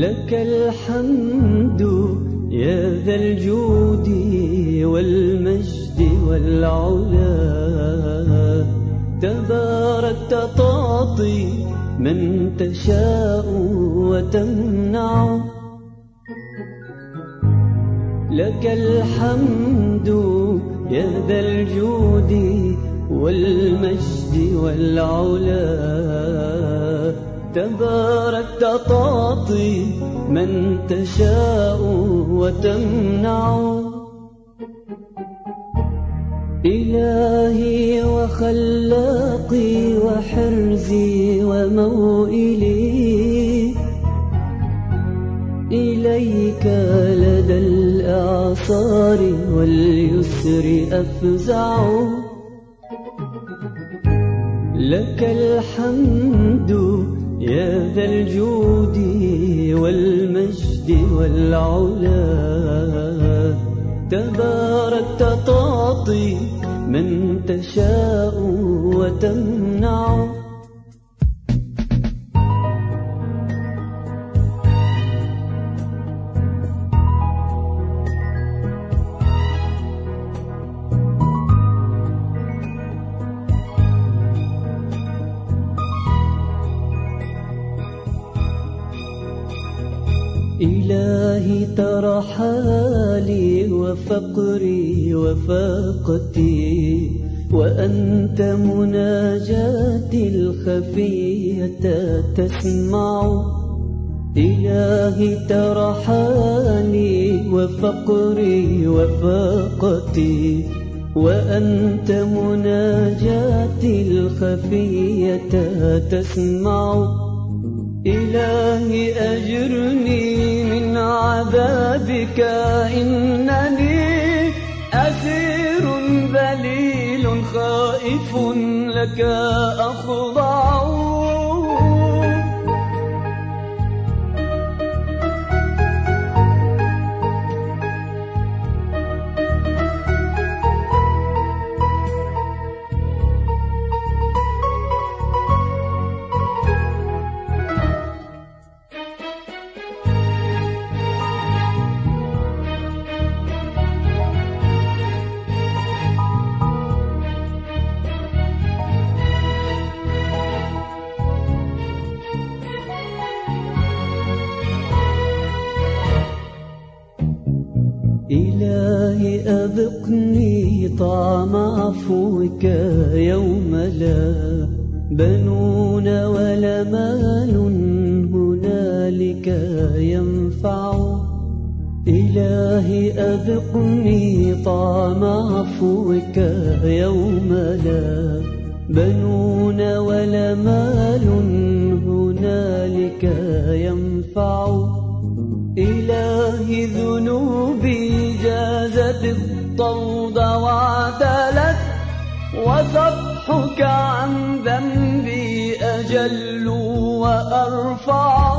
لك الحمد يا ذا الجود والمجد والعلا. تباركت تعطي من تشاء وتمنع. لك الحمد يا ذا الجود والمجد والعلا. تباركت تعطي من تشاء وتمنع. إلهي وخلاقي وحرزي وموئلي. إليك لدى الإعصار واليسر أفزع. لك الحمد يا ذا الجود والمجد والعلا. تباركت تعطي من تشاء وتمنع. إلهي ترى حالي وفقري وفاقتي وأنت مناجاتي الخفية تسمع. إلهي ترى حالي وفقري وفاقتي وأنت مناجاتي الخفية تسمع. إلهي أجرني عذابك إنني أسير ذليل خائف لك أخضع أذقني طعم عفوك يوم لا بنون ولا مال هنالك ينفع. إلهي أذقني طعم عفوك يوم لا بنون ولا مال هنالك ينفع. إلهي ذنوبي الطود وعدلت وصفحك عن ذنبي أجل وأرفع